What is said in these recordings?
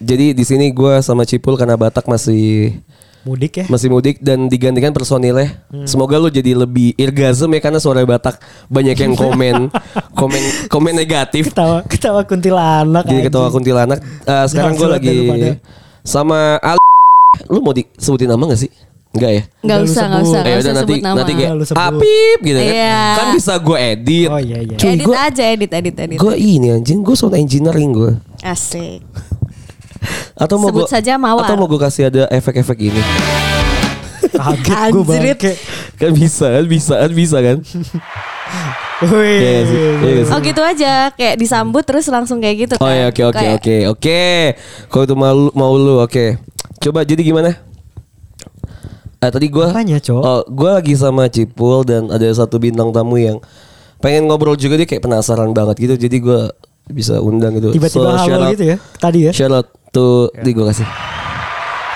Jadi di sini gue sama Cipul karena Batak masih Mudik ya. masih mudik dan digantikan personilnya. Hmm. Semoga lu jadi lebih irgasm ya karena suara Batak banyak yang komen komen komen negatif. Ketawa ketawa kuntilanak. Jadi ketawa anjing. kuntilanak. Eh, sekarang gue lagi sama Ali. Lu mau disebutin nama gak sih? Enggak ya? Nggak Udah lu usah, nggak sebut. usah, Eh udah usah nanti nama. nanti kayak. Apip gitu kan. Iya. Kan bisa gue edit. Oh iya iya. Cuy, edit gua- aja, edit, edit, edit. Gue ini anjing, gue sound engineering gue. Asik. Atau mau Sebut gua, saja Mawar. Atau mau gue kasih ada efek-efek ini. Kaget gue bangke. Kan bisa, kan bisa, kan bisa kan? Iya? Iya? Oh gitu aja, kayak disambut terus langsung kayak gitu Oh kan. ya oke oke oke oke. Kalau itu mau lu- mau lu oke. Coba jadi gimana? Eh tadi gue Apanya, Cok? Oh, gue lagi sama Cipul dan ada satu bintang tamu yang pengen ngobrol juga dia kayak penasaran banget gitu. Jadi gue bisa undang gitu. Tiba-tiba shout halo gitu ya. Tadi ya. Shout out tuh di gue kasih.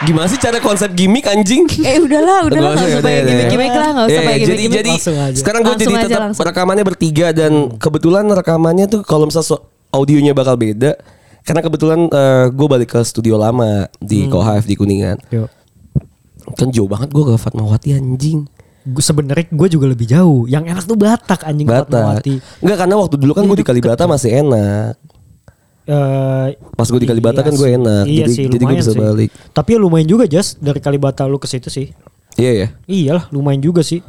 Gimana sih cara konsep gimmick anjing? Eh udahlah, udahlah Nggak usah, nggak usah udah, pakai udah. gimmick-gimmick lah, nggak usah Iya, pakai jadi gimmick-gimmick. jadi Langsung aja. sekarang gue jadi tetap langsung. rekamannya bertiga dan kebetulan rekamannya tuh kalau misalnya so- audionya bakal beda karena kebetulan gue balik ke studio lama di Kohaf di Kuningan. Yuk. Kan jauh banget gue ke Fatmawati anjing. Gue sebenarnya gue juga lebih jauh. Yang enak tuh Batak anjing Batak. Fatmawati. Enggak karena waktu dulu kan Jadi gue di deket Kalibata masih enak. Eh, Pas gue di Kalibata iya kan gue enak. Iya jadi sih, jadi gue bisa sih. balik. Tapi ya lumayan juga Jas dari Kalibata lu ke situ sih. Iya ya. Iyalah, lumayan juga sih.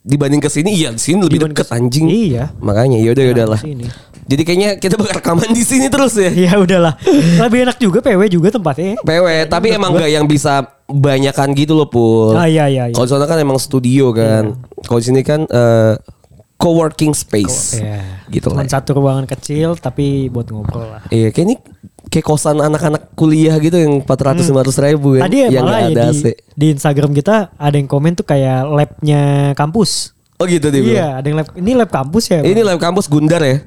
Dibanding ke sini iya di sini lebih Dibanding deket ke- anjing. Iya. Makanya ya udah ya udahlah. Sini. Jadi kayaknya kita bakal rekaman di sini terus ya. Ya udahlah. Lebih enak juga PW juga tempatnya. PW, tapi emang nggak yang bisa banyakan gitu loh, Pul. Ah iya iya iya. Kalau sana kan emang studio kan. Kalau di sini kan eh, co-working space. Iya. Gitu Cuman lah. satu ruangan kecil tapi buat ngobrol lah. Iya, kayak ini kayak kosan anak-anak kuliah gitu yang 400 500 ribu kan. Hmm. Tadi ya yang malah nggak ya ada di, AC. di Instagram kita ada yang komen tuh kayak labnya kampus. Oh gitu dia. Iya, ada yang lab. Ini lab kampus ya. Ini live kampus Gundar ya.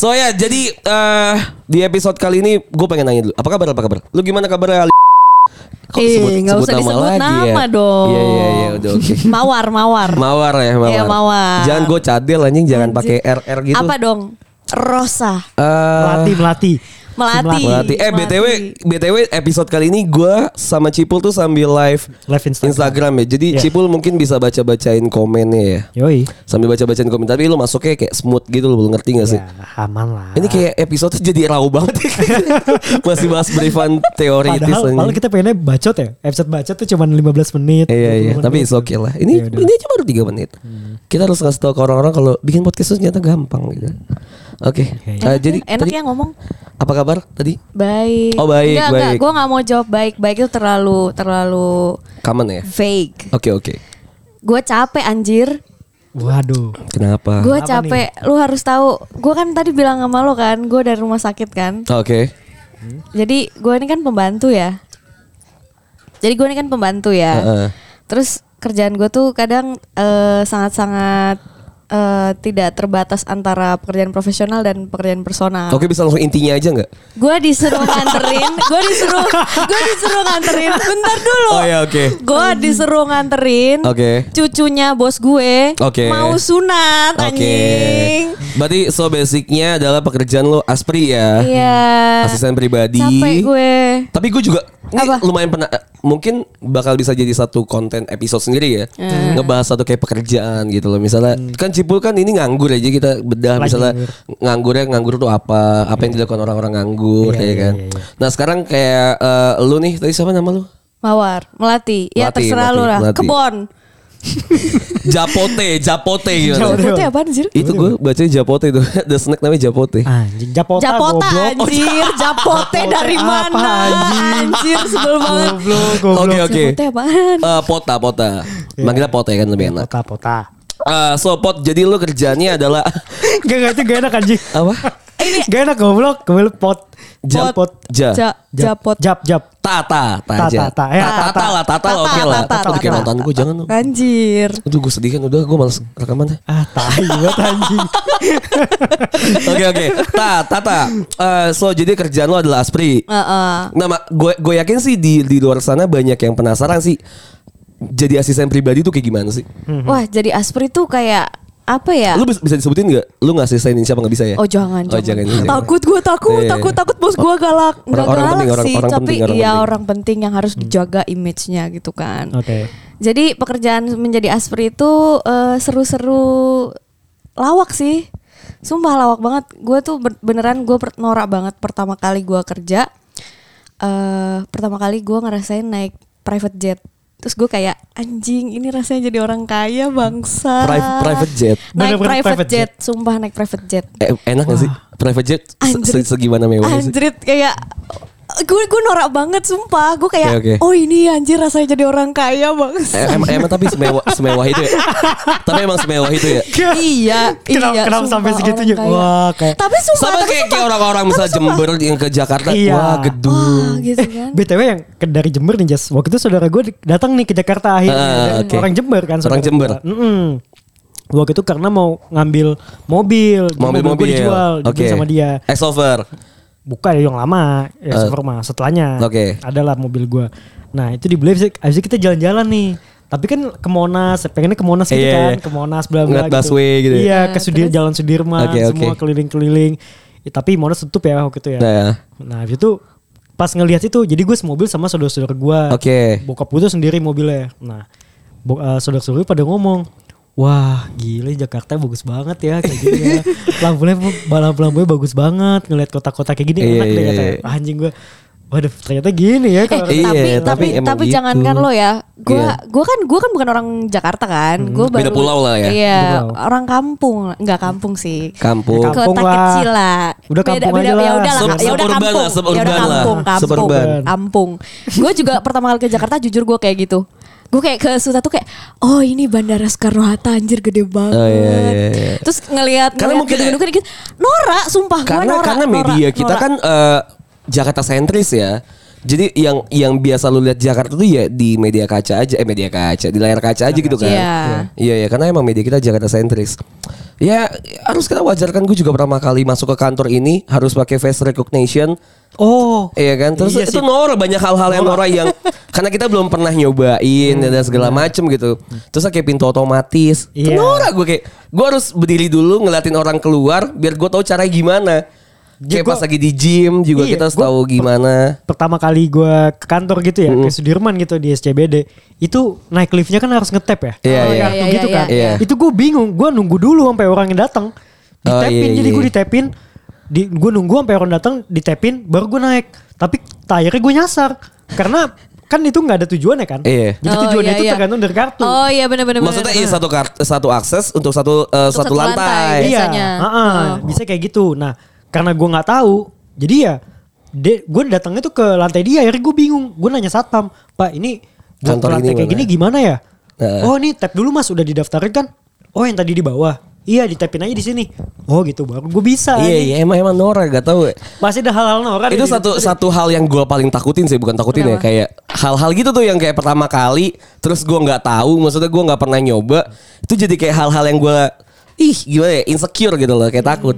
So ya, jadi eh di episode kali ini gue pengen nanya dulu. Apa kabar? Apa kabar? Lu gimana kabarnya Ali? Kok Eh, nggak usah disebut nama dong. Iya iya iya udah oke. Mawar, mawar. Mawar ya, mawar. Iya, mawar. Jangan gue cadel anjing, jangan pakai. RR gitu. Apa dong? Rosa. Eh, melati melati. Melati. Melati. Eh Melati. btw, btw episode kali ini gue sama Cipul tuh sambil live Live Instagram. Instagram ya. Jadi Iya. Cipul mungkin bisa baca bacain komennya ya. Yoi. Sambil baca bacain komen. Tapi lu masuknya kayak smooth gitu lu ngerti gak sih? Ya, aman lah. Ini kayak episode jadi raw banget ya. Masih bahas briefan teoritis Padahal, padahal kita pengennya bacot ya. Episode bacot tuh cuma 15 menit. Iya iya, 20 tapi it's okay lah. Ini Ya udah. ini aja baru 3 menit. Kita harus ngasih tahu ke orang-orang kalau bikin podcast itu ternyata gampang gitu. Oke. Eh, jadi Enak tadi ya ngomong. apa kabar tadi? Baik. Oh, baik, Enggak, enggak. baik. Gue nggak mau jawab baik. Baik itu terlalu terlalu Kaman ya? vague. Oke oke. Gue capek anjir. Waduh. Kenapa? Gue capek. Lu harus tahu. Gue kan tadi bilang sama lo kan. Gue dari rumah sakit kan. Oke. Jadi gue ini kan pembantu ya. Jadi gue ini kan pembantu ya. Heeh. Terus kerjaan gue tuh kadang eh, sangat-sangat eh, tidak terbatas antara pekerjaan profesional dan pekerjaan personal. Oke bisa langsung intinya aja nggak? Gue disuruh nganterin, gue disuruh, gue disuruh nganterin. Bentar dulu. Oh ya oke. Gue disuruh nganterin. Oke. Cucunya bos gue Oke. mau sunat Oke. anjing. Berarti so basicnya adalah pekerjaan lo aspri ya. Iya. Asisten pribadi. Capek gue. Tapi gue juga ini Apa? lumayan pernah mungkin bakal bisa jadi satu konten episode sendiri ya. Hmm. Ngebahas satu kayak pekerjaan gitu loh. Misalnya kan Cipul kan ini nganggur aja kita bedah Lagi misalnya nganggur. nganggurnya nganggur tuh apa? Apa yang dilakukan orang-orang nganggur Iya, ya iya, kan. iya, iya. Nah, sekarang kayak eh, lu nih tadi siapa nama lu? Mawar, melati. Ya Melati, terserah lu melati, lah. melati. Kebon. Japote, Japote gimana? Japote. Apaan sih? Itu gue bacanya Japote itu. Ada snack namanya Japote. Anjing Japota, Japota goblok. anjir, Japote dari apa, mana? Anjir sebel banget. Oke oke. Japote apaan? Eh, pota pota. Manggilnya pota ya kan lebih enak. Pota, pota. Eh, so pot jadi lu kerjanya adalah Gak, gak itu gak enak anjing. apa? Gak enak goblok. Goblok pot. Jap- pot. Ja. Ja, Japot. Jap, jap. Tata. Eh, tata, tata. lah, tata, lah, Tata, oke lah. tata, Tata udah kayak tata. mantan gue jangan. Anjir. Aduh gue sedih kan udah gue males rekamannya. Ah, tai banget anjing. Oke oke. Ta, tata. Eh, so jadi kerjaan lo adalah aspri. Heeh. Nah, gue gue yakin sih di di luar sana banyak yang penasaran sih. Jadi asisten pribadi tuh kayak gimana sih? Wah, jadi aspri tuh kayak apa ya? Lu bis- bisa disebutin nggak? Lu nggak selesain siapa nggak bisa ya? Oh jangan, Oh, jangan, jangan. Takut gue takut, Iya. takut takut bos gue galak, nggak Orang- orang galak penting, orang- sih, orang tapi penting, orang iya penting. orang penting yang harus dijaga image-nya gitu kan. Oke. Jadi pekerjaan menjadi aspri itu eh, seru-seru lawak sih. Sumpah lawak banget. Gue tuh beneran gue norak banget pertama kali gue kerja. eh pertama kali gue ngerasain naik private jet. Terus gue kayak anjing ini rasanya jadi orang kaya bangsa. Private, private jet. Naik Bener-bener private, private jet. sumpah naik private jet. Eh, enak gak sih? Private jet se- Anjrit. se- segimana mewahnya sih? Anjrit kayak gue gue norak banget sumpah. Gue kayak Oke, oke. oh ini anjir rasanya jadi orang kaya bangsa. Eh, em- emang tapi semewah, semewah itu ya? tapi emang semewah itu ya? iya, Kenapa- iya. kenapa sumpah, sampai segitunya? kaya. Wah, kayak- Tapi sumpah, Sama tapi kayak, kayak orang-orang sumpah. Jember yang ke Jakarta, Iya. wah gedung. Wah, gitu kan. BTW yang dari Jember nih Jas. Waktu itu saudara gue datang nih ke Jakarta akhirnya. Ah, Dan oke. Orang Jember kan. Orang Jember. Waktu itu karena mau ngambil mobil. Mobil-mobil. gue dijual. Oke. Dijual sama dia. Exover. Bukan yang lama. Ya Eh, uh, mah. Setelahnya. oke. Adalah mobil gue. Nah itu dibeli. Abis kita jalan-jalan nih. Tapi kan ke Monas, pengennya ke Monas gitu Iya, kan, iya. ke Monas bla bla busway gitu ya. Iya, Nah, ke Sudir, terus? Jalan Sudirman, oke. semua keliling-keliling. Ya, tapi Monas tutup ya waktu itu ya. Nah, ya. Nah habis itu pas ngelihat itu jadi gue semobil sama saudara-saudara gue. Oke. Bokap gue tuh sendiri mobilnya. Nah bo- eh, saudara-saudara pada ngomong. Wah gila Jakarta bagus banget ya kayak gini ya. Lampunya lampu-lampunya bagus banget ngelihat kota-kota kayak gini Iya, enak deh iya, katanya. iya. Anjing gue. Waduh ternyata gini ya kalau Iya, tapi tapi tapi tapi gitu. jangankan lo ya. Gua Iya. gua kan gua kan bukan orang Jakarta kan. Gua Beda baru pulau lah ya. Iya, Beda pulau. orang kampung, enggak kampung sih. Kampung. Kampung Kota lah. kecil lah. Udah kampung aja Ya lah. udah lah, Sub- ya udah kampung. lah, suburban Ya udah kampung, kampung, Suburban. kampung. Gue juga pertama kali ke Jakarta jujur gue kayak gitu. Gue kayak ke Suta tuh kayak, oh ini Bandara Soekarno Hatta anjir gede banget. Oh, iya, iya, iya. Terus ngelihat Karena ngelihat mungkin- gedung-gedung kayak gitu, norak sumpah gue karena norak. karena media kita norak. kan eh, Jakarta sentris ya. Jadi yang yang biasa lu lihat Jakarta tuh ya di media kaca aja, eh media kaca, di layar kaca aja gitu kan. Iya. Iya ya, karena emang media kita Jakarta sentris. Ya harus kita wajarkan gue juga pertama kali masuk ke kantor ini harus pakai face recognition. Oh. Iya kan, terus Iya itu sih. norak banyak hal-hal yang norak yang karena kita belum pernah nyobain dan segala macem gitu. Terus kayak pintu otomatis, Iya. norak gue kayak gue harus berdiri dulu ngeliatin orang keluar biar gue tahu cara gimana. Ya, Kayak pas gua- lagi di gym juga Iya, kita harus tahu gimana. Pertama kali gue ke kantor gitu ya, ke Sudirman gitu di SCBD. Itu naik liftnya kan harus ngetap ya. Iya, Pakai iya. kartu Iya, gitu iya, kan. iya. Itu gue bingung, gue nunggu dulu sampai orangnya datang. Oh, Ditapin, iya, jadi iya. gue ditapin. Di, gue nunggu sampai orang datang, ditapin, baru gue naik. Tapi akhirnya gue nyasar. Karena kan itu nggak ada tujuannya kan. Iya. Jadi Oh, tujuannya iya, itu iya. tergantung dari kartu. Oh iya benar-benar. Maksudnya iya satu kart, satu akses untuk satu eh, Untuk satu satu lantai. lantai. Iya, biasanya. Heeh, Oh. bisa kayak gitu. Nah, karena gue nggak tahu, jadi ya, gue datangnya tuh ke lantai dia. Akhirnya gue bingung. Gue nanya satpam, Pak ini buat Kantor lantai ini kayak mana?" gini gimana ya? Oh ini tap dulu mas, udah didaftarin kan? Oh yang tadi di bawah. Iya ditapin aja di sini. Oh gitu baru gue bisa. Iya nih. iya emang emang norak gak tahu. Masih ada hal-hal norak. itu di- satu satu hal yang gue paling takutin sih bukan takutin ya Kenapa? kayak hal-hal gitu tuh yang kayak pertama kali terus gue nggak tahu maksudnya gue nggak pernah nyoba itu jadi kayak hal-hal yang gue ih gimana ya insecure gitu loh kayak takut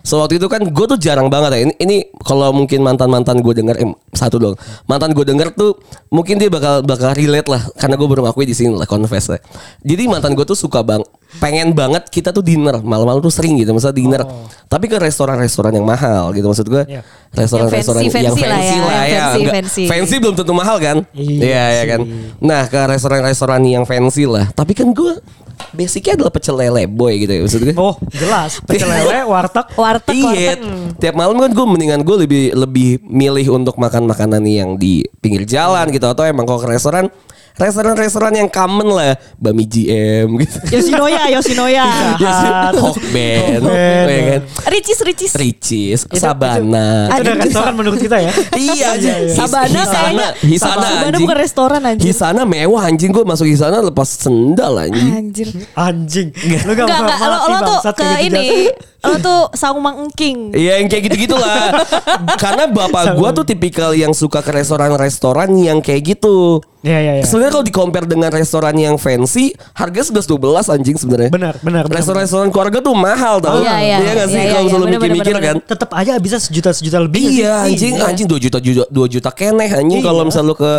so waktu itu kan gue tuh jarang banget ya. Ini, ini kalau mungkin mantan mantan gue denger eh, satu dong. Mantan gue denger tuh mungkin dia bakal bakal relate lah. Karena gue baru ngakui di sini lah confess lah jadi mantan gue tuh suka bang pengen banget kita tuh dinner. Malam-malam tuh sering gitu maksudnya dinner. Tapi ke restoran-restoran yang mahal gitu maksud gue Iya. restoran-restoran Yang yang fancy- fancy, fancy lah ya, lah yang ya, fancy- Nggak- fancy. fancy belum tentu mahal kan? Iya iya ya sih. kan? Nah ke restoran-restoran yang fancy lah. Tapi kan gue basicnya adalah pecel lele boy gitu ya maksud gue Oh jelas. Pecel lele, warteg. Warteg, Iya, warteg. tiap malam kan gue mendingan gue lebih lebih milih untuk makan makanan yang di pinggir jalan gitu atau emang kalau ke restoran restoran-restoran yang common lah, Bami GM gitu. Yoshinoya, Yoshinoya. Hokben, Hokben. ya kan? Ricis ricis. Ricis, Sabana. Itu udah Anjing. restoran menurut kita ya. Iya anjing. iya. His- Sabana Hisana, kayaknya. Hisana Sabana anjing. bukan restoran, anjing. Hisana mewah anjing gue masuk Hisana lepas sendal anjing. Anjir. Anjing. Lu Enggak gak enggak lo, lo tuh ke ini lo tuh saung mangking. Iya yang kayak gitu-gitu lah. Karena bapak gua tuh tipikal yang suka ke restoran-restoran yang kayak gitu. Iya iya iya. Sebenarnya kalau di compare dengan restoran yang fancy, harga 11 12 anjing sebenarnya. Benar, benar, benar. Restoran-restoran keluarga tuh mahal tau. Iya, iya. nggak sih Iya, iya, kalau iya. selalu mikir-mikir kan. Tetap aja bisa sejuta sejuta lebih. Iya anjing, Iya. anjing 2 juta 2 juta keneh anjing Iya. kalau misal lu ke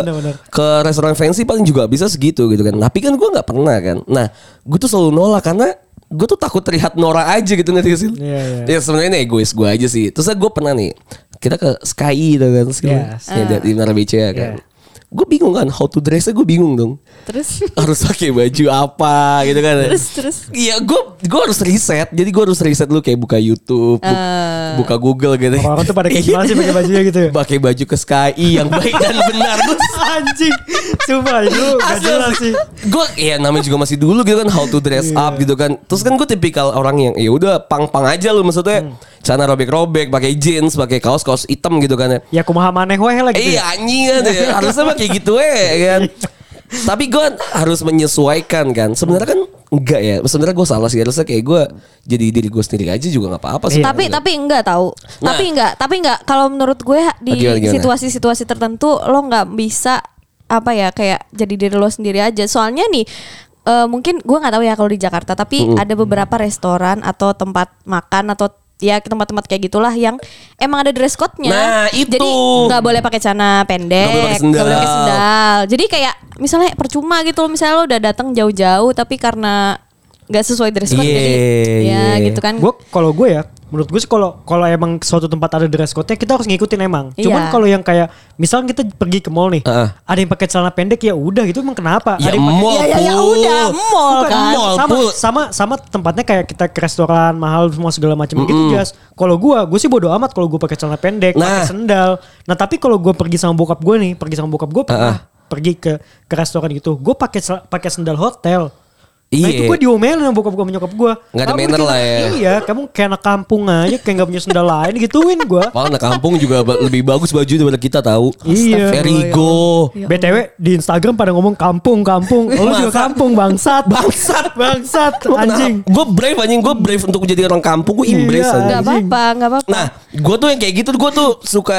ke restoran fancy paling juga bisa segitu gitu kan. Tapi kan gua nggak pernah kan. Nah, gue tuh selalu nolak karena gue tuh takut terlihat Nora aja gitu ngerti gak sih? Iya, iya. Ya sebenarnya ini egois gue aja sih. Terus gue pernah nih kita ke Sky gitu kan, Sky, Yes. ya, di ya kan. Iya. Gue bingung kan how to dress gue bingung dong. Terus harus pakai baju apa gitu kan. terus terus Iya, gue gue harus riset. Jadi gue harus riset dulu kayak buka YouTube, bu- Eh. buka Google gitu. Orang-orang tuh pada kayak gimana sih pakai bajunya gitu ya? Pakai baju ke SKI yang baik dan benar. Anjing. Sumpah itu gak jelas sih. Gue ya namanya juga masih dulu gitu kan how to dress up gitu kan. Terus kan gue tipikal orang yang ya udah pang-pang aja lu maksudnya. Celana robek-robek, pakai jeans, pakai kaos-kaos hitam gitu kan ya. Ya kumaha maneh weh lah gitu. Iya anjing kan ya. Harusnya kayak gitu eh kan. Tapi gue harus menyesuaikan kan. Sebenarnya kan enggak ya. Sebenarnya gue salah sih. Harusnya kayak gue jadi diri gue sendiri aja juga nggak apa-apa sih. Iya. tapi tapi enggak tahu Nah. tapi enggak tapi enggak kalau menurut gue di gimana? situasi-situasi tertentu lo nggak bisa apa ya kayak jadi diri lo sendiri aja soalnya nih eh, mungkin gue nggak tahu ya kalau di Jakarta tapi ada beberapa restoran atau tempat makan atau ya tempat-tempat kayak gitulah yang emang ada dress code-nya. Nah, itu. Jadi nggak boleh pakai celana pendek, Nggak boleh pakai sendal. sendal. Jadi kayak misalnya percuma gitu loh misalnya lo udah datang jauh-jauh tapi karena nggak sesuai dress code Iya, jadi ya iya. gitu kan. Gue kalau gue ya, menurut gue sih kalau kalau emang suatu tempat ada dress code-nya kita harus ngikutin emang. Cuman Iya. kalau yang kayak misalnya kita pergi ke mall nih, Heeh. ada yang pakai celana pendek ya udah gitu emang kenapa? Ya ada yang pakai mall, Ya, ya, ya udah, mall Bukan, kan. Mall, sama, sama sama tempatnya kayak kita ke restoran mahal semua segala macam gitu jas. Kalau gua, gue sih bodo amat kalau gue pakai celana pendek, Nah. pakai sendal. Nah tapi kalau gue pergi sama bokap gue nih, pergi sama bokap gue pernah pergi ke ke restoran gitu, gue pakai pakai sendal hotel. Nah Iya. itu gue diomelin sama bokap gue sama nyokap gue. Nggak ada manner lah ya. Iya, kamu kayak anak kampung aja, kayak nggak punya sendal lain gituin gue. Malah anak kampung juga lebih bagus baju daripada kita tahu. Iya. Verigo. Ya BTW di Instagram pada ngomong kampung, kampung. Lo juga kampung, bangsat. Bangsat. Bangsat, anjing. Gue brave anjing, gue brave untuk menjadi orang kampung, gue embrace Iya. anjing. nggak anjing. apa-apa, nggak apa-apa. Nah, gue tuh yang kayak gitu, gue tuh suka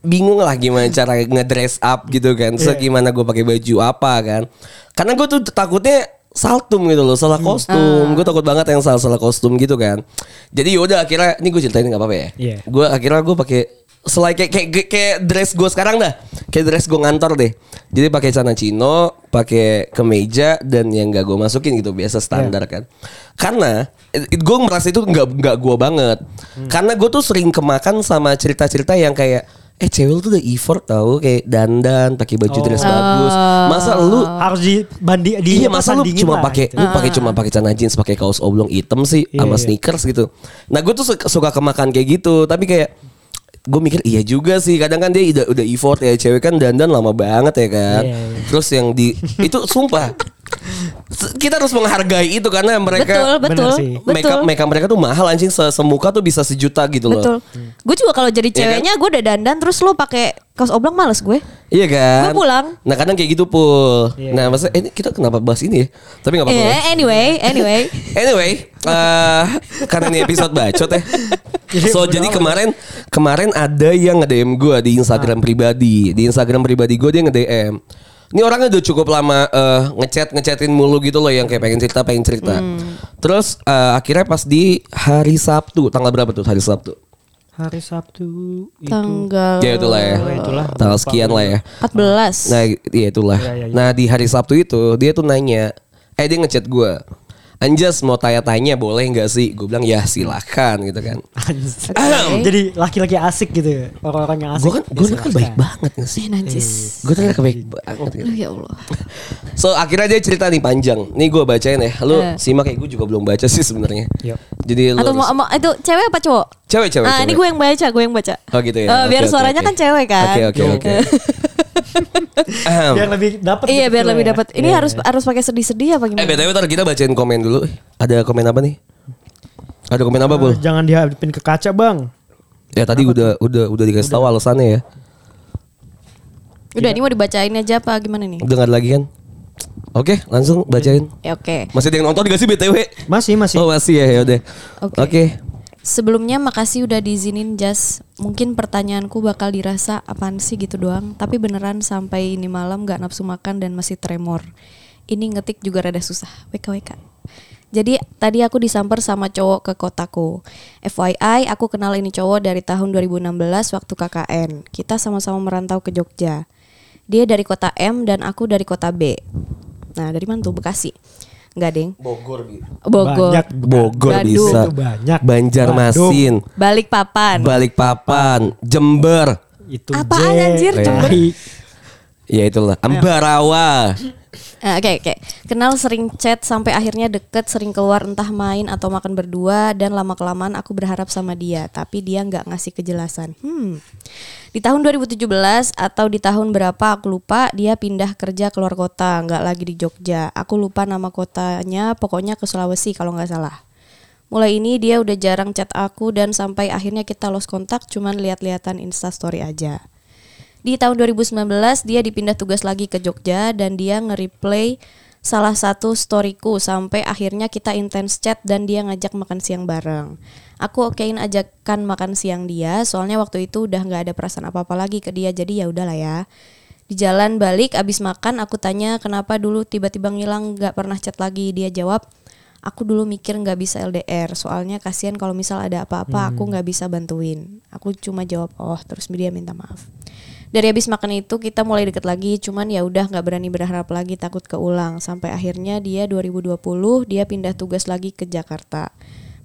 bingung lah gimana cara ngedress up gitu kan. Terus Iya. gimana gue pakai baju apa kan. Karena gue tuh takutnya saltum gitu loh, salah kostum. Gue takut banget yang salah salah kostum gitu kan. Jadi yaudah akhirnya, ini gue ceritain nggak apa-apa ya. Iya. Gue akhirnya gue pakai selain kayak kayak kayak dress gue sekarang dah, kayak dress gue ngantor deh. Jadi pakai celana chino, pakai kemeja dan yang nggak gue masukin gitu biasa standar kan. Karena gue merasa itu nggak nggak gue banget. Karena gue tuh sering kemakan sama cerita-cerita yang kayak eh cewek tuh udah effort tahu kayak dandan pakai baju dress bagus. Masa lu Harus dibanding di Iya masa lu cuma lah, pakai gitu. lu pakai cuma pakai celana jeans, pakai kaos oblong hitam sih Iya, sama iya. sneakers gitu. Nah, gue tuh suka, suka kemakan kayak gitu, tapi kayak gue mikir iya juga sih kadang kan dia udah udah effort ya cewek kan dandan lama banget ya kan Iya, iya. terus yang di itu sumpah kita harus menghargai itu karena betul, mereka betul, betul. make up make up mereka tuh mahal anjing se semuka tuh bisa sejuta gitu loh Betul. Gue juga kalau jadi Iya kan? ceweknya gue udah dandan terus lo pakai kaos oblong males gue. Iya kan? Gua pulang. Nah kadang kayak gitu pul. Iya. Nah maksudnya eh, ini kita kenapa bahas ini ya? Tapi nggak apa-apa. Eh, anyway, anyway. Anyway, eh karena ini episode bacot ya. Iya, So jadi kemarin kemarin ada yang nge-DM gue di Instagram pribadi. Di Instagram pribadi gue dia nge-DM. Ini orangnya udah cukup lama eh, ngechat ngechatin mulu gitu loh yang kayak pengen cerita pengen cerita. Terus eh, akhirnya pas di hari Sabtu tanggal berapa tuh hari Sabtu? Hari Sabtu itu Tanggal Ya itulah ya. Oh, itulah. Tanggal sekian lah ya. 14. Nah, iya itulah. Iya, iya, iya. Nah, di hari Sabtu itu dia tuh nanya, eh dia ngechat gue. Anjas mau tanya-tanya boleh nggak sih? Gue bilang ya silakan gitu kan. Jadi laki-laki asik gitu ya Orang-orang yang asik Gue kan gue kan baik banget nggak sih? Eh, najis. Gue ternyata baik banget. Gitu. Ya Allah. So akhirnya dia cerita nih panjang. Nih gue bacain ya. Lu Eh. simak kayak gue juga belum baca sih sebenarnya. Jadi lu Atau mau- itu cewek apa cowok? Cewek cewek. Ah, cewek. ini gue yang baca, gue yang baca. Oh gitu ya. Eh, biar oke, suaranya oke. kan cewek kan. Oke oke oke. Biar lebih dapat Iya, gitu biar lebih ya. dapat. Ini Iya, harus iya. harus pakai sedih-sedih apa Eh gimana? btw ntar kita bacain komen dulu. Ada komen apa nih? Ada komen apa bul? Eh, Jangan dihadapin ke kaca bang Ya tadi udah udah udah dikasih tahu alasannya ya. Udah, ini mau dibacain aja apa gimana nih? Ada lagi kan? Oke, langsung bacain. Ya, oke. Masih ada yang nonton gak sih BTW? Masih masih Oh masih ya, ya udah. Oke. Oke. Sebelumnya makasih udah diizinin Jas. Mungkin pertanyaanku bakal dirasa apaan sih gitu doang. Tapi beneran sampai ini malam gak nafsu makan dan masih tremor. Ini ngetik juga rada susah. WKWK. Jadi tadi aku disamper sama cowok ke kotaku. FYI, aku kenal ini cowok dari tahun 2016 waktu KKN. Kita sama-sama merantau ke Jogja. Dia dari kota M dan aku dari kota B. Nah, dari mana tuh? Bekasi. Enggak, Deng. Bogor Bogor. Banyak. Bogor Bandung. bisa. Itu banyak. Banjarmasin, Balik papan. Balikpapan, Jember. Itu Apaan, J. anjir, Jember? Ya itulah. Ambarawa. Eh, Oke oke. Kenal sering chat sampai akhirnya deket, sering keluar entah main atau makan berdua dan lama kelamaan aku berharap sama dia, tapi dia nggak ngasih kejelasan. Hmm. Di tahun 2017 atau di tahun berapa aku lupa, dia pindah kerja keluar kota, nggak lagi di Jogja. Aku lupa nama kotanya, pokoknya ke Sulawesi kalau nggak salah. Mulai ini dia udah jarang chat aku dan sampai akhirnya kita lost kontak cuman lihat-lihatan instastory aja. Di tahun 2019 dia dipindah tugas lagi ke Jogja dan dia nge-replay salah satu storyku sampai akhirnya kita intens chat dan dia ngajak makan siang bareng. Aku okein ajakan makan siang dia soalnya waktu itu udah nggak ada perasaan apa-apa lagi ke dia jadi ya udahlah ya. Di jalan balik abis makan aku tanya kenapa dulu tiba-tiba ngilang nggak pernah chat lagi dia jawab aku dulu mikir nggak bisa LDR soalnya kasihan kalau misal ada apa-apa aku nggak bisa bantuin aku cuma jawab oh terus dia minta maaf dari habis makan itu kita mulai deket lagi. Cuman ya udah nggak berani berharap lagi takut keulang. Sampai akhirnya dia 2020 dia pindah tugas lagi ke Jakarta.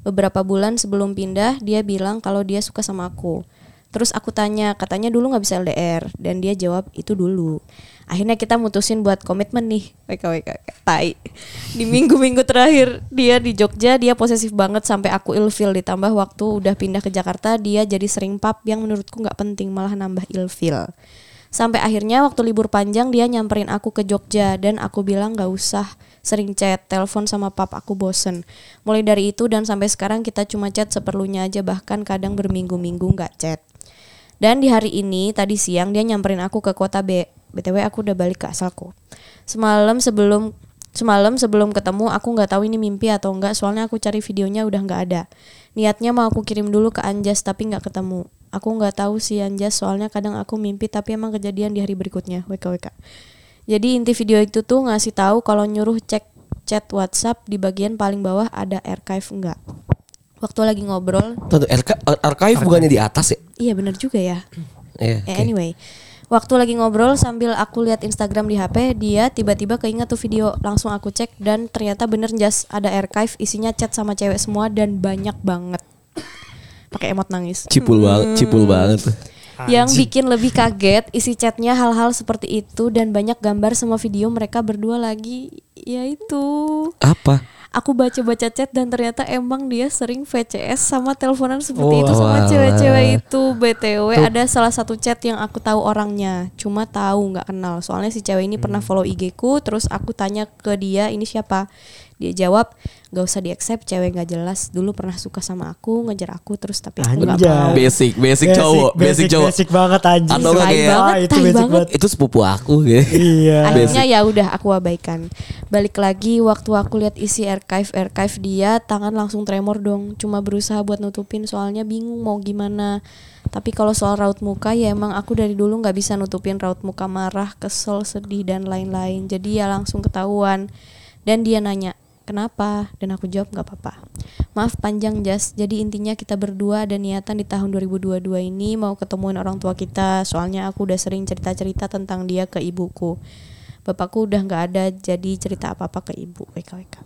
Beberapa bulan sebelum pindah dia bilang kalau dia suka sama aku. Terus aku tanya katanya dulu nggak bisa LDR dan dia jawab itu dulu akhirnya kita mutusin buat komitmen nih. WKWK tai. Di minggu-minggu terakhir dia di Jogja dia posesif banget sampai aku ilfil. Ditambah waktu udah pindah ke Jakarta dia jadi sering pap yang menurutku nggak penting malah nambah ilfil. Sampai akhirnya waktu libur panjang dia nyamperin aku ke Jogja. Dan aku bilang nggak usah sering chat telepon sama pap aku bosen. Mulai dari itu dan sampai sekarang kita cuma chat seperlunya aja bahkan kadang berminggu-minggu nggak chat. Dan di hari ini tadi siang dia nyamperin aku ke kota B. BTW aku udah balik ke asalku. Semalam sebelum semalam sebelum ketemu aku nggak tahu ini mimpi atau enggak soalnya aku cari videonya udah nggak ada. Niatnya mau aku kirim dulu ke Anjas tapi nggak ketemu. Aku nggak tahu si Anjas soalnya kadang aku mimpi tapi emang kejadian di hari berikutnya. WKWK. Jadi inti video itu tuh ngasih tahu kalau nyuruh cek chat WhatsApp di bagian paling bawah ada archive enggak. Waktu lagi ngobrol, Tuh, arka- archive bukannya di atas ya? iya bener juga ya. Iya. Eh, oke. Anyway, waktu lagi ngobrol sambil aku lihat Instagram di HP, dia tiba-tiba keinget tuh video, langsung aku cek dan ternyata bener jas ada archive isinya chat sama cewek semua dan banyak banget. Pakai emot nangis. Cipul banget, cipul banget. Yang bikin lebih kaget isi chatnya hal-hal seperti itu dan banyak gambar sama video mereka berdua lagi yaitu Apa? Aku baca-baca chat dan ternyata emang dia sering VCS sama teleponan seperti Oh, itu sama cewek-cewek itu. BTW ada salah satu chat yang aku tahu orangnya cuma tahu nggak kenal. Soalnya si cewek ini pernah follow IG ku terus aku tanya ke dia ini siapa? Dia jawab gak usah di accept cewek nggak jelas dulu pernah suka sama aku ngejar aku terus tapi aku nggak Anjay. mau Basic, basic, cowok, basic, cowok. basic banget anjing. Atau Tai kayak- banget, Ah, itu basic banget. banget. Itu sepupu aku gitu. Iya. Akhirnya ya udah aku abaikan. Balik lagi waktu aku lihat isi archive archive dia, tangan langsung tremor dong. Cuma berusaha buat nutupin soalnya bingung mau gimana. Tapi kalau soal raut muka ya emang aku dari dulu nggak bisa nutupin raut muka marah, kesel, sedih dan lain-lain. Jadi ya langsung ketahuan. Dan dia nanya, "Kenapa?" Dan aku jawab nggak apa-apa. Maaf panjang Jas. Jadi intinya kita berdua ada niatan di tahun 2022 ini mau ketemuin orang tua kita. Soalnya aku udah sering cerita-cerita tentang dia ke ibuku. Bapakku udah nggak ada jadi cerita apa-apa ke ibu. WKWK.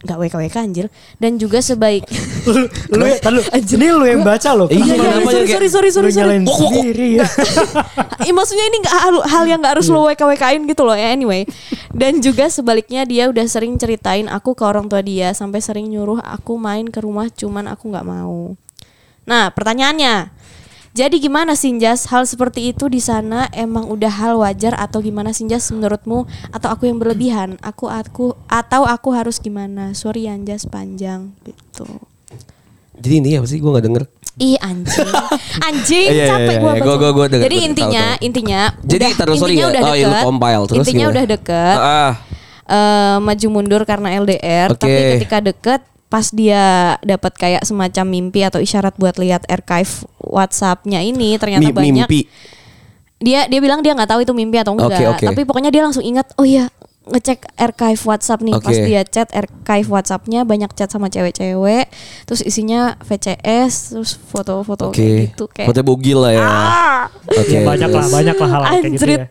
Nggak WKWK anjir. Dan juga sebaik lu ya, lu. Ini lu yang baca loh. Iya, Iya, iya, sorry, sorry, sorry, sorry, Lu sorry. nyalain sendiri ya. Maksudnya ini nggak hal, hal yang nggak harus lo WKWK-in gitu loh ya anyway. Dan juga sebaliknya dia udah sering ceritain aku ke orang tua dia sampai sering nyuruh aku main ke rumah cuman aku nggak mau. Nah pertanyaannya, jadi gimana Sinjas hal seperti itu di sana emang udah hal wajar atau gimana Sinjas menurutmu atau aku yang berlebihan? Aku aku atau aku harus gimana? Sorry Anjas panjang gitu. Jadi ini apa sih? Gue nggak denger. Ih anjing, anjing Iya, iya, capek iya, gua iya. baca. Gua- gua- gua denger, Jadi intinya, tahu, tahu. intinya, Jadi udah, sorry intinya ya. udah Oh, deket, compile. Terus intinya gimana? udah deket, Ah, eh, maju mundur karena LDR, Oke. tapi ketika deket, pas dia dapat kayak semacam mimpi atau isyarat buat lihat archive WhatsAppnya ini, ternyata mi- banyak. mimpi. Dia dia bilang dia nggak tahu itu mimpi atau enggak, Oke, oke. tapi pokoknya dia langsung ingat, oh iya ngecek archive WhatsApp nih pas Oke. dia chat archive WhatsAppnya banyak chat sama cewek-cewek terus isinya VCS terus foto-foto Oke. kayak gitu kayak Foto bugil lah ya. Oke. Ya, banyak lah, banyak lah hal kayak gitu ya.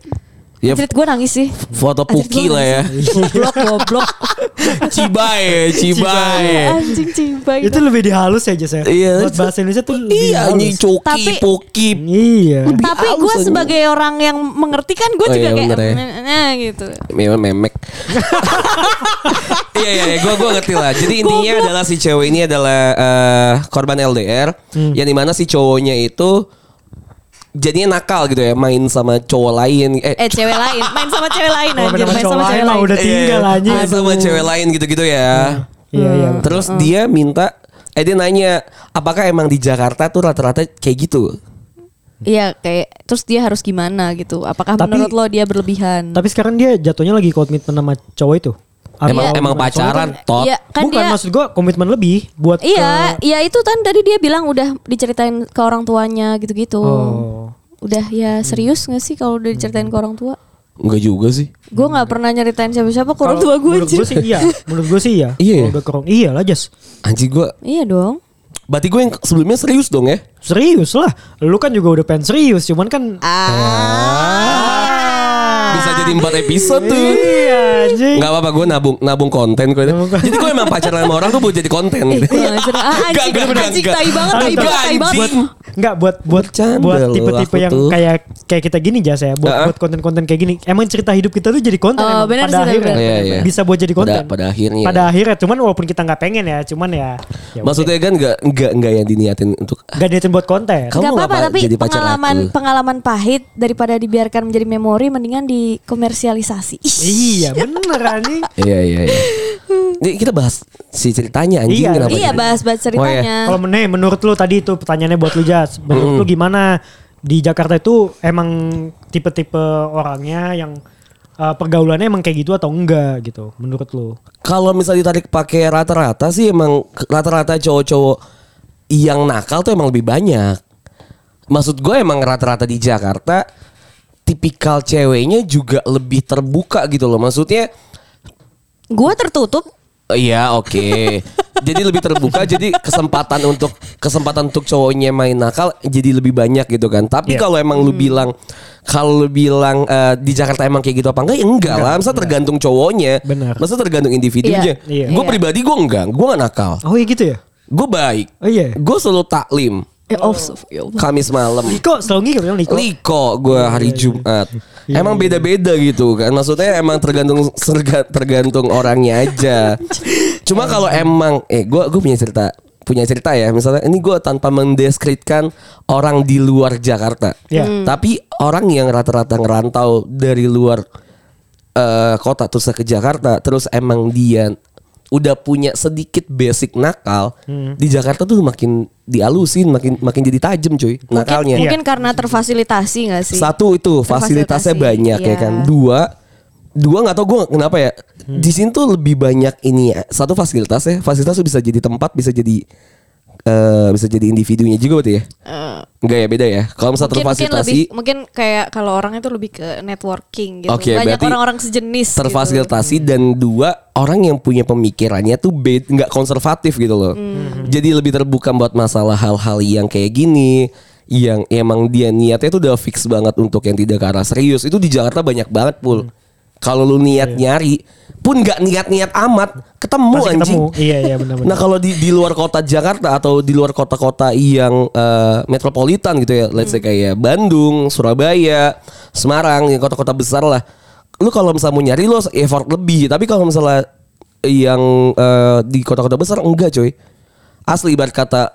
Ya Anjrit gue nangis sih. foto Puki lah ya. Goblok goblok. Cibai, Cibai. Anjing cibai. Itu lebih dihalus ya Jas ya. Iya. Buat bahasa Indonesia tuh lebih Iya, anjing halus. coki, Tapi- poki. Iya. Tapi halus gue sebagai orang yang mengerti kan gue Oh, juga iya, kayak ya. "Eh, gitu. Memang memek. Iya iya gue gue ngerti lah. Jadi intinya adalah si cewek ini adalah eh, korban LDR yang di mana si cowoknya itu jadinya nakal gitu ya main sama cowok lain eh Eh cewek lain, main sama cewek lain anjir, sama main sama cewek lain. udah tinggal Iya, anjing. main sama cewek lain gitu-gitu ya. Iya iya. Terus dia minta eh dia nanya apakah emang di Jakarta tuh rata-rata kayak gitu? Iya kayak terus dia harus gimana gitu. Apakah Tapi- menurut lo dia berlebihan? Tapi sekarang dia jatuhnya lagi komitmen sama cowok itu. Emang Atau emang gimana? pacaran Soalnya tot. Iya kan- kan Bukan dia maksud gua komitmen lebih buat Iya, ke iya itu kan tadi dia bilang udah diceritain ke orang tuanya gitu-gitu. Oh. Udah ya serius gak sih kalau udah diceritain ke orang tua? Enggak juga sih. Gue nggak pernah nyeritain siapa-siapa ke orang tua gue Menurut gue sih iya. Menurut gue sih iya. Iya. Kalau udah kerong iya lah Jas. Anjing gue Iya dong. Berarti gue yang sebelumnya serius dong ya? Serius lah. Lu kan juga udah pengen serius. Cuman kan Ah. Bisa jadi 4 episode tuh. Iya anjing. Enggak apa-apa gue nabung nabung konten konten. Jadi gue emang pacaran sama orang tuh buat jadi konten. Eh, gue nggak cerita. Ah, Enggak, anjing, anjing, tai banget, tai Enggak, banget, tai banget. Enggak buat buat Bercanda buat tipe-tipe yang tuh. kayak kayak kita gini Jas ya. Buat Uh-uh. buat konten-konten kayak gini. Emang cerita hidup kita tuh jadi konten Oh, pada sih, akhirnya. benar, Iya, iya. Bisa buat jadi konten. Pada- pada akhirnya. Pada akhirnya cuman walaupun kita nggak pengen ya, cuman ya, ya Maksudnya kan enggak enggak enggak yang diniatin untuk udah. nggak niatin buat konten. Kamu Gak apa-apa tapi pengalaman aku? pengalaman pahit daripada dibiarkan menjadi memori mendingan dikomersialisasi. Iya bener anjing. Iya iya iya. Nih kita bahas si ceritanya anjing Iya, kenapa? Iya jadi- bahas-bahas Oh, ceritanya. Kalau meneh menurut lu tadi itu pertanyaannya buat lu Jas. Menurut lu gimana di Jakarta itu emang tipe-tipe orangnya yang uh, pergaulannya emang kayak gitu atau enggak gitu menurut lu? Kalau misalnya ditarik pakai rata-rata sih emang rata-rata cowok-cowok yang nakal tuh emang lebih banyak. Maksud gue emang rata-rata di Jakarta tipikal ceweknya juga lebih terbuka gitu loh. Maksudnya Gue tertutup. Iya oke. jadi lebih terbuka. Jadi kesempatan untuk kesempatan untuk cowoknya main nakal jadi lebih banyak gitu kan. Tapi Iya. kalau emang lu bilang kalau lu bilang eh, di Jakarta emang kayak gitu apa enggak? Ya enggak lah. Masa tergantung cowoknya. Benar. Masa tergantung individunya. Iya. Iya. Gue Iya. pribadi gue enggak. Gue gak nakal. Oh iya gitu ya? Gue baik. Oh iya. Gue selalu taklim. Ya oh, ya Allah. Kamis malam. Liko selalu ngikut kan Liko? Liko gue hari Jumat. Emang beda-beda gitu kan. Maksudnya emang tergantung serga- tergantung orangnya aja. Cuma kalau emang eh gue gue punya cerita punya cerita ya. Misalnya ini gue tanpa mendeskripsikan orang di luar Jakarta. Iya. Hmm. Tapi orang yang rata-rata ngerantau dari luar eh, kota terus ke Jakarta terus emang dia udah punya sedikit basic nakal di Jakarta tuh makin dialusin makin makin jadi tajam cuy nakalnya Mungkin karena terfasilitasi gak sih? satu itu fasilitasnya banyak ya iya. kan. Dua dua nggak tau gue kenapa ya. Di sini tuh lebih banyak ini ya. Satu fasilitas ya. Fasilitas tuh bisa jadi tempat, bisa jadi eh bisa jadi individunya juga berarti ya. Eh, Enggak ya beda ya. Kalau misalnya mungkin, mungkin lebih terfasilitasi mungkin kayak kalau orang itu lebih ke networking gitu. Oke, Banyak berarti orang-orang sejenis. gitu. terfasilitasi dan dua orang yang punya pemikirannya tuh bed nggak konservatif gitu loh. Hmm. Jadi lebih terbuka buat masalah hal-hal yang kayak gini yang emang dia niatnya tuh udah fix banget untuk yang tidak ke arah serius. Itu di Jakarta banyak banget pul. Hmm. Kalau lu niat nyari pun nggak niat-niat amat ketemu Pasti anjing. ketemu. Iya iya benar-benar. Nah kalau di di luar kota Jakarta atau di luar kota-kota yang eh, metropolitan gitu ya, let's say kayak Bandung, Surabaya, Semarang, yang kota-kota besar lah. Lu kalau misalnya mau nyari lu effort lebih, tapi kalau misalnya yang eh, di kota-kota besar enggak coy. Asli ibarat kata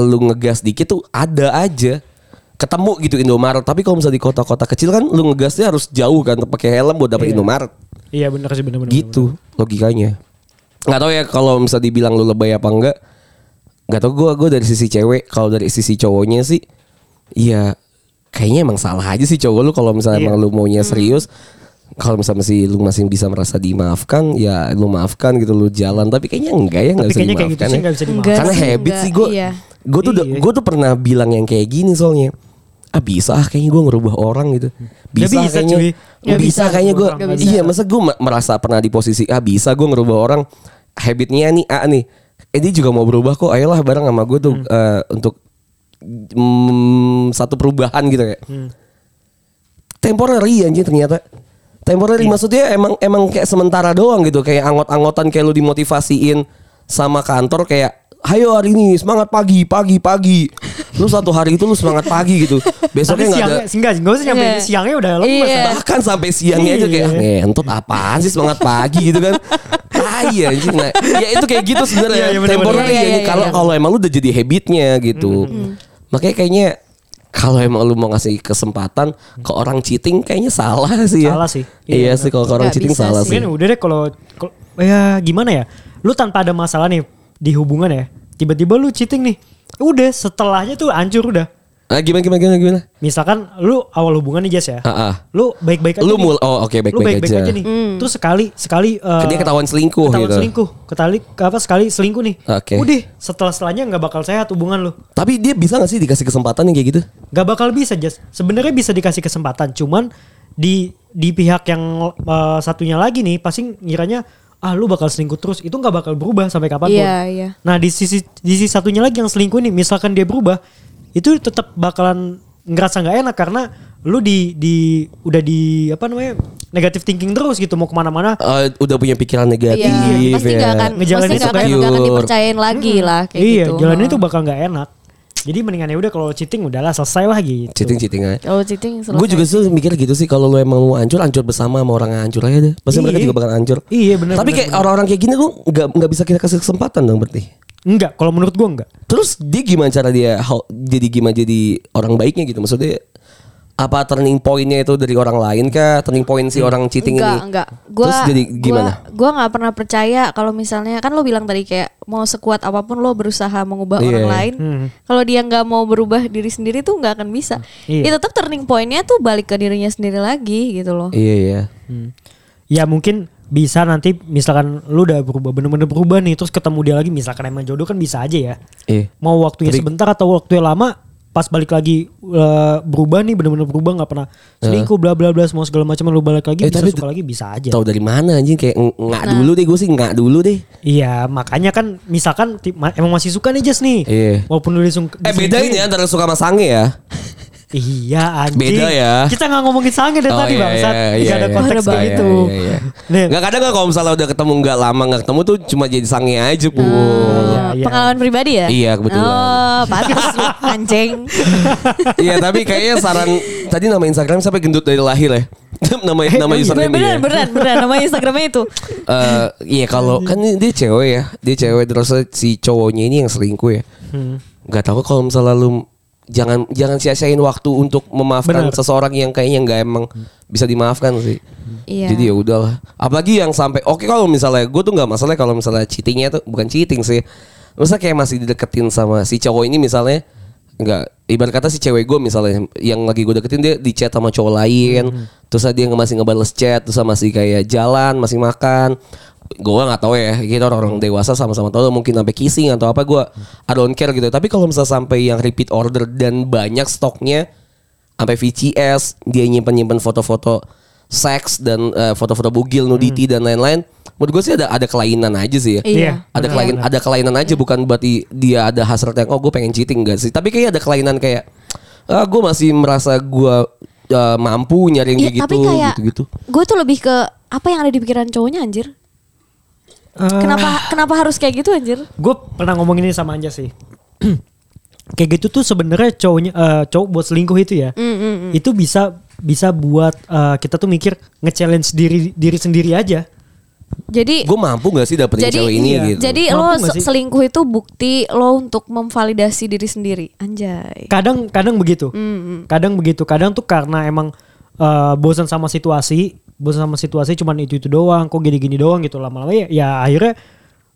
lu ngegas dikit tuh ada aja ketemu gitu Indomaret tapi kalau misalnya di kota-kota kecil kan lu ngegasnya harus jauh kan pakai helm buat dapet Iya. Indomaret Iya benar sih benar-benar. gitu logikanya nggak tahu ya kalau misalnya dibilang lu lebay apa enggak nggak tahu gue gue dari sisi cewek kalau dari sisi cowoknya sih ya kayaknya emang salah aja sih cowok lu kalau misalnya Iya. emang lu maunya serius kalau misalnya masih lu masih bisa merasa dimaafkan ya lu maafkan gitu lu jalan tapi kayaknya enggak ya nggak bisa kayak gitu dimaafkan sih ya. bisa dimaafkan. karena habit enggak. sih gue Iya. gue tuh Iya. gue tuh pernah bilang yang kayak gini soalnya ah bisa ah kayaknya gue ngerubah orang gitu. Bisa, bisa, kayaknya. cuy. Nggak bisa, bisa. kayaknya gue iya masa gue merasa pernah di posisi ah bisa gue ngerubah orang habitnya nih A nih. Eh dia juga mau berubah kok ayolah bareng sama gue tuh eh, untuk mm, satu perubahan gitu kayak. Temporary anjing ternyata. Temporary maksudnya emang emang kayak sementara doang gitu, kayak angot-angotan kayak lu dimotivasiin sama kantor kayak Hayo hari ini semangat pagi, pagi, pagi. Lu satu hari itu lu semangat pagi gitu. Besoknya nggak ada. enggak, enggak usah nyampe Iya. siangnya udah lemes. Iya. Bang. Bahkan sampai siangnya aja kayak Iya. ngentot apaan sih semangat pagi gitu kan. Ah iya anjing. Nah, ya itu kayak gitu sebenarnya. Iya, iya. Temporary Iya, iya, kalau kalau emang lu udah jadi habitnya gitu. Makanya kayaknya kalau emang lu mau ngasih kesempatan ke orang cheating kayaknya salah sih ya. Salah sih. Iya, Iya, sih kalau ke orang cheating salah sih. sih. Mungkin udah deh kalau- ya gimana ya? Lu tanpa ada masalah nih di hubungan ya. Tiba-tiba lu cheating nih. Udah setelahnya tuh hancur udah. Ah, gimana gimana gimana gimana? Misalkan lu awal hubungan nih Jess ya. Ah, ah. Lu baik-baik aja Lu nih. mul oh oke lu baik-baik baik-baik aja. aja. nih. Terus sekali sekali Kan dia ketahuan selingkuh ketahuan gitu. selingkuh. Ketali apa sekali selingkuh nih. Oke. Udah, setelah setelahnya nggak bakal sehat hubungan lu. Tapi dia bisa gak sih dikasih kesempatan yang kayak gitu? Gak bakal bisa Jess. Sebenarnya bisa dikasih kesempatan, cuman di di pihak yang eh, satunya lagi nih pasti ngiranya ah lu bakal selingkuh terus itu nggak bakal berubah sampai kapan pun. Iya, iya. Nah di sisi di sisi satunya lagi yang selingkuh nih, misalkan dia berubah, itu tetap bakalan ngerasa nggak enak karena lu di di udah di apa namanya negatif thinking terus gitu mau ke mana-mana. Eh, udah punya pikiran negatif Iya, pasti ya. nggak akan, Ngejalanin pasti itu nggak akan, nggak akan dipercayain lagi lah kayak iya, gitu. jalan itu bakal nggak enak. Jadi mendingan ya udah kalau cheating udahlah selesai lah gitu. Cheating cheating aja. Kalau cheating selesai. Gue juga sih mikir gitu sih kalau lu emang mau hancur hancur bersama sama orang yang hancur aja deh. Pasti mereka Iya. juga bakal hancur. Iya, benar, Tapi benar, kayak orang-orang kayak gini lu nggak nggak bisa kita kasih kesempatan dong berarti. Enggak, kalau menurut gua enggak. Terus dia gimana cara dia how- jadi gimana jadi orang baiknya gitu maksudnya apa turning pointnya itu dari orang lain kah turning point si orang cheating enggak, ini enggak. Gua, terus jadi gimana Gua, nggak pernah percaya kalau misalnya kan lo bilang tadi kayak mau sekuat apa pun lo berusaha mengubah Iya. orang lain. Hmm. Kalau dia nggak mau berubah diri sendiri tuh nggak akan bisa. Iya. Ya tetap turning pointnya tuh balik ke dirinya sendiri lagi gitu loh. iya iya Ya mungkin bisa nanti misalkan lu udah berubah bener-bener berubah nih terus ketemu dia lagi misalkan emang jodoh kan bisa aja ya. iya Mau waktunya Tapi- sebentar atau waktunya lama pas balik lagi eh, berubah nih bener-bener berubah nggak pernah selingkuh bla bla bla semua segala macam lu balik lagi Eh, bisa tapi suka lagi bisa aja. tahu dari mana anjing kayak ng- nggak Nah. dulu deh gue sih nggak dulu deh Iya makanya kan misalkan emang masih suka nih Jess nih. Iya. Walaupun lu disung eh bedain ya antara suka sama sange ya Iya anjing. Beda ya. Kita nggak ngomongin sange dari Oh, tadi iya, bang. iya, Gak iya, ada iya. konteks Iya, kayak iya, gitu. iya, iya. Nggak kadang nggak kalau misalnya udah ketemu nggak lama nggak ketemu tuh cuma jadi sange aja pun Iya, iya. Pengalaman pribadi ya? Iya, kebetulan. Oh, pantas lu anjing. Iya tapi kayaknya saran tadi nama Instagram sampai gendut dari lahir ya. nama nama username Beneran, ya. beneran, beneran. Nama Instagramnya itu. Eh, iya kalau kan dia cewek ya, dia cewek terus si cowoknya ini yang selingkuh ya. Hmm. Gak tahu kalau misalnya lu jangan jangan sia-siain waktu untuk memaafkan Benar. seseorang yang kayaknya nggak emang bisa dimaafkan sih. Iya. Jadi ya udahlah. Apalagi yang sampai oke kalau misalnya gue tuh nggak masalah kalau misalnya cheatingnya tuh bukan cheating sih. Misalnya kayak masih dideketin sama si cowok ini misalnya nggak ibarat kata si cewek gue misalnya yang lagi gue deketin dia di chat sama cowok lain terus dia nggak masih ngebales chat terus masih kayak jalan masih makan gue nggak tahu ya kita orang-orang dewasa sama-sama tahu mungkin sampai kissing atau apa gue I don't care gitu. Tapi kalau misalnya sampai yang repeat order dan banyak stoknya sampai VCS dia nyimpen nyimpen foto-foto seks dan eh, foto-foto bugil nudity dan lain-lain menurut gue sih ada ada kelainan aja sih ya. Iya. ada benar. kelainan ada kelainan aja bukan berarti dia ada hasrat yang oh gue pengen cheating. Enggak sih. Tapi kayak ada kelainan kayak ah gue masih merasa gue eh, mampu nyari yang Iya, kayak gitu tapi kayak gitu-gitu. gue tuh lebih ke apa yang ada di pikiran cowoknya anjir. Eh, Kenapa kenapa harus kayak gitu anjir? gue pernah ngomong ini sama Anja sih. kayak gitu tuh sebenarnya cowoknya eh, cowok buat selingkuh itu ya. Mm, mm, mm. Itu bisa bisa buat eh, kita tuh mikir nge-challenge diri diri sendiri aja. Jadi gue mampu gak sih dapetin jadi cewek ini iya. gitu jadi Mampu lo selingkuh itu bukti lo untuk memvalidasi diri sendiri. Anjay. Kadang kadang begitu. Mm, mm. Kadang begitu. Kadang tuh karena emang eh, bosan sama situasi, bosan sama situasi cuman itu itu doang, kok gini-gini doang gitu. Lama-lama ya, ya akhirnya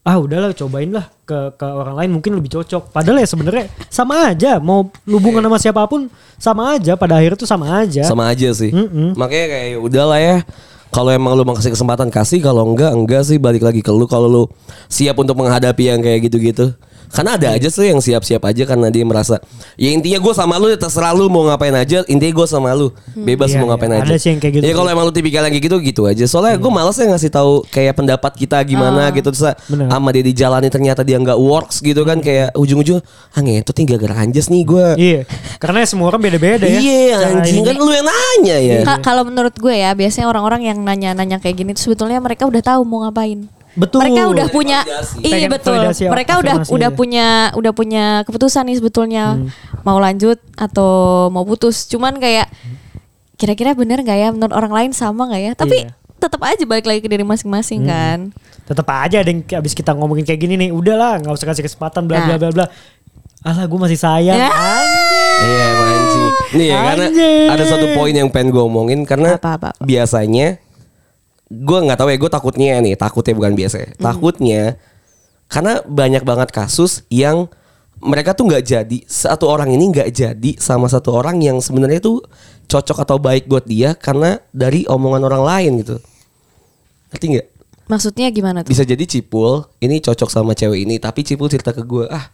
ah udahlah cobain lah ke ke orang lain mungkin lebih cocok. Padahal ya sebenarnya sama aja mau hubungan sama siapa pun sama aja. Pada akhirnya tuh sama aja. sama aja sih. Mm-mm. makanya kayak ya udahlah ya. Kalau emang lu mau kasih kesempatan kasih. Kalau enggak enggak sih. Balik lagi ke lu. Kalau lu siap untuk menghadapi yang kayak gitu-gitu Karena ada aja tuh yang siap-siap aja karena dia merasa ya intinya gue sama lu ya terserah lu mau ngapain aja intinya gue sama lu bebas Iya, mau ngapain iya. aja. Ada sih yang kayak gitu Ya sih. kalau emang lu tipikal yang kayak gitu gitu aja. Soalnya gue malas ya ngasih tahu kayak pendapat kita gimana gitu terus Bener. sama dia dijalani ternyata dia nggak works gitu kan kayak ujung-ujung ah ngetot nih gara-gara anjas nih gue. Iya, karena semua orang beda-beda ya. Iya anjing kan lu yang nanya ya. Ka- kalau menurut gue ya biasanya orang-orang yang nanya-nanya kayak gini tuh sebetulnya mereka udah tahu mau ngapain. Betul. Mereka udah punya iya betul. Mereka udah udah ya. punya udah punya keputusan nih sebetulnya Hmm. mau lanjut atau mau putus. Cuman kayak kira-kira bener nggak ya menurut orang lain sama nggak ya? Tapi Iya. tetap aja balik lagi ke diri masing-masing Hmm. kan. Tetap aja ada yang abis kita ngomongin kayak gini nih, udahlah nggak usah kasih kesempatan bla bla Nah. bla bla. Alah gue masih sayang. Ya. Iya anjing. Nih ya karena ada satu poin yang pengen gue omongin karena Apa-apa? biasanya gue nggak tahu ya gue takutnya nih takutnya bukan biasa ya. takutnya karena banyak banget kasus yang mereka tuh nggak jadi satu orang ini nggak jadi sama satu orang yang sebenarnya tuh cocok atau baik buat dia karena dari omongan orang lain gitu. Ngerti nggak? Maksudnya gimana tuh? bisa jadi Cipul ini cocok sama cewek ini tapi Cipul cerita ke gue ah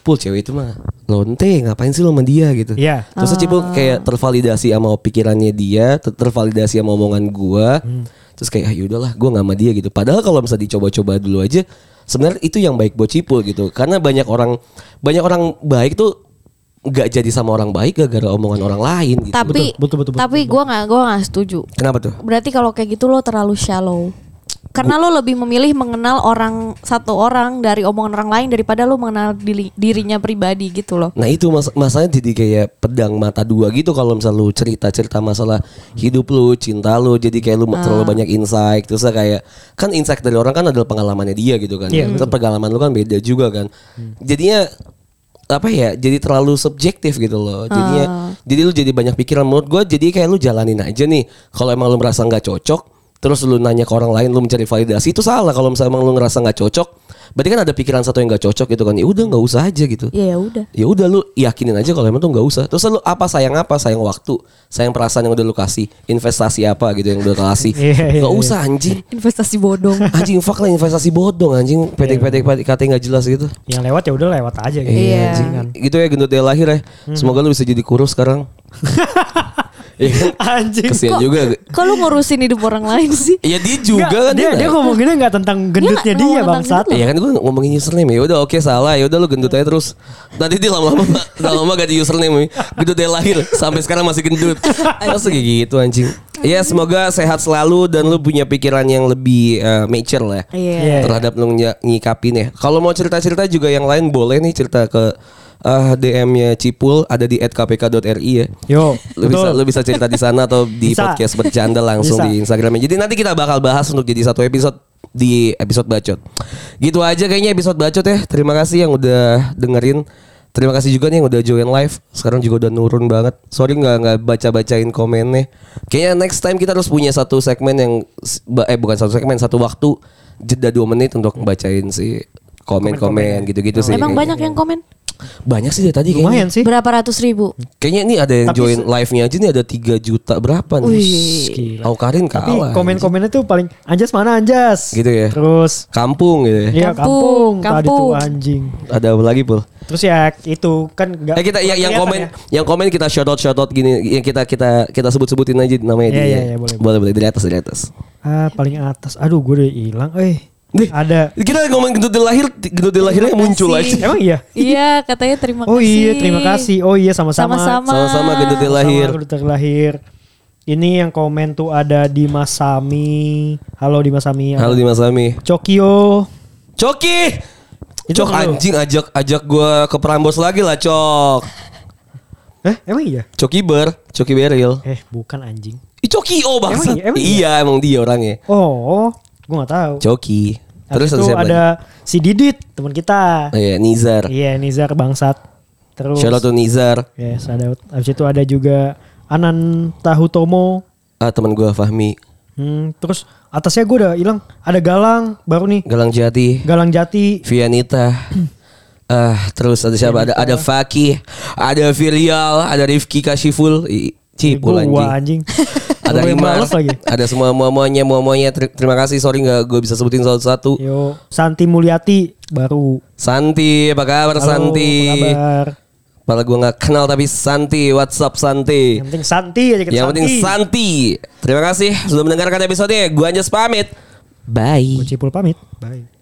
Pul cewek itu mah lonte ngapain sih lo sama dia? gitu. Iya. terus Cipul kayak tervalidasi sama pikirannya dia ter- tervalidasi sama omongan gue terus kayak ah yaudahlah gue nggak sama dia gitu. Padahal kalau misalnya dicoba-coba dulu aja sebenarnya itu yang baik buat Cipul gitu. Karena banyak orang banyak orang baik tuh nggak jadi sama orang baik gara-gara omongan orang lain gitu. Tapi betul, betul, betul, tapi gue nggak gue nggak setuju. kenapa tuh? Berarti kalau kayak gitu lo terlalu shallow. Karena lo lebih memilih mengenal orang satu orang dari omongan orang lain daripada lo mengenal diri- dirinya pribadi gitu loh. Nah itu mas masalahnya jadi kayak pedang mata dua gitu kalau misal lu cerita-cerita masalah hidup lu, cinta lu, jadi kayak lu terlalu banyak insight terus kayak kan insight dari orang kan adalah pengalamannya dia gitu kan. Iya, Terus pengalaman lu kan beda juga kan. Jadinya apa ya jadi terlalu subjektif gitu loh. Jadinya jadi lu jadi banyak pikiran. Menurut gue jadi kayak lu jalanin aja nih. Kalau emang lu merasa nggak cocok terus lu nanya ke orang lain lu mencari validasi itu salah. Kalau misalnya emang lu ngerasa nggak cocok berarti kan ada pikiran satu yang nggak cocok gitu kan. Ya udah nggak usah aja gitu. Iya ya udah. ya udah lu yakinin aja kalau emang tuh nggak usah. Terus lu apa sayang apa? Sayang waktu. Sayang perasaan yang udah lu kasih. Investasi apa gitu yang udah lu kasih. Iya, iya, nggak usah anjing. Investasi bodong. anjing fuck lah investasi bodong anjing. Pedek-pedek katanya nggak jelas gitu. Yang lewat ya udah lewat aja gitu. Iya. Anjing kan. gitu ya gendut dia lahir ya. Semoga lu bisa jadi kurus sekarang? Anjing. kesian juga. Kok lo ngurusin hidup orang lain sih? Iya dia juga Nggak, kan dia, dia. ngomonginnya nggak tentang gendutnya dia bangsat. tentang Iya kan gue ngomongin username. Ya udah oke salah. Ya udah lu gendut aja terus. Nanti dia lama-lama lama-lama ganti username. Gendut dia lahir. Sampai sekarang masih gendut. Masa kayak gitu anjing? Ya semoga sehat selalu dan lu punya pikiran yang lebih eh, mature lah ya. Iya. Iya. terhadap lu ny- nyikapin ya. Kalau mau cerita-cerita juga yang lain boleh nih cerita ke eh, DM-nya Cipul ada di @kpk.ri ya Yo, lu bisa lu bisa cerita di sana atau di Bisa. podcast bercanda langsung Bisa. di Instagramnya. Jadi nanti kita bakal bahas untuk jadi satu episode di episode bacot. Gitu aja kayaknya episode bacot ya. Terima kasih yang udah dengerin. Terima kasih juga nih yang udah join live. Sekarang juga udah nurun banget. Sorry nggak nggak baca bacain komennya. Kayaknya next time kita harus punya satu segmen yang eh bukan satu segmen satu waktu jeda dua menit untuk bacain si komen-komen gitu-gitu sih. Emang Kayaknya. banyak yang komen? banyak sih dari tadi kayaknya. Lumayan sih. Berapa ratus ribu? Kayaknya ini ada yang Tapi join se- live-nya aja nih ada 3 juta berapa nih. Wih. Aukarin Tapi kalah. komen-komennya tuh paling Anjas mana Anjas? Gitu ya. Terus Kampung gitu ya. Iya Kampung, kampung, tadi tuh kampung. anjing. Ada apa lagi, Pul? Terus ya itu kan enggak Eh kita yang, yang komen ya. yang komen kita shout out shout out gini yang kita kita kita sebut-sebutin aja namanya Iya, dia. iya, iya, boleh, boleh, boleh dari atas dari atas. Ah, paling atas. Aduh, gue udah hilang. Eh, Nih. ada. Kita ngomong gendut lahir, gendut lahirnya Terima muncul kasih. aja. Emang iya? Iya, katanya terima Oh kasih. iya, terima kasih. Oh iya, sama-sama. Sama-sama. Sama-sama gendut dia lahir. Sama udah terlahir. Ini yang komen tuh ada di Masami. Halo di Masami. Halo Dimas Ami. Cokio. Coki. Itu Cok anjing ajak ajak gua ke Prambos lagi lah, Cok. Eh, emang iya? Coki ber, Coki Beril. Eh, bukan anjing. Ih, Coki oh bangsat. Emang iya? Emang iya, emang dia orangnya. Oh, gue gak tahu. Coki. Terus Habis itu siapa lagi? ada si Didit, teman kita. Oh iya, Nizar. Iya, Nizar bangsat. Terus Shout out to Nizar. Yes, ada habis itu ada juga Anan Tahutomo. Ah, teman gua Fahmi. Hmm, terus atasnya gue udah hilang. Ada Galang baru nih. Galang Jati. Galang Jati. Vianita. Ah, terus ada siapa? Ada ada Fakih, ada Virial, ada Rifki Kashiful, I- Cipul Gua anjing. anjing. Ada Gua yang Rimar, males lagi. ada semua muamanya. Ter- Terima kasih, sorry nggak gue bisa sebutin satu-satu. Yo, Santi Mulyati baru. Santi, apa kabar Halo, Santi? apa kabar? Padahal gue gak kenal tapi Santi, what's up Santi? Yang penting Santi aja kita Yang penting Santi. Terima kasih sudah mendengarkan episode Gue Anjas pamit. Bye. Gue Cipul pamit. Bye.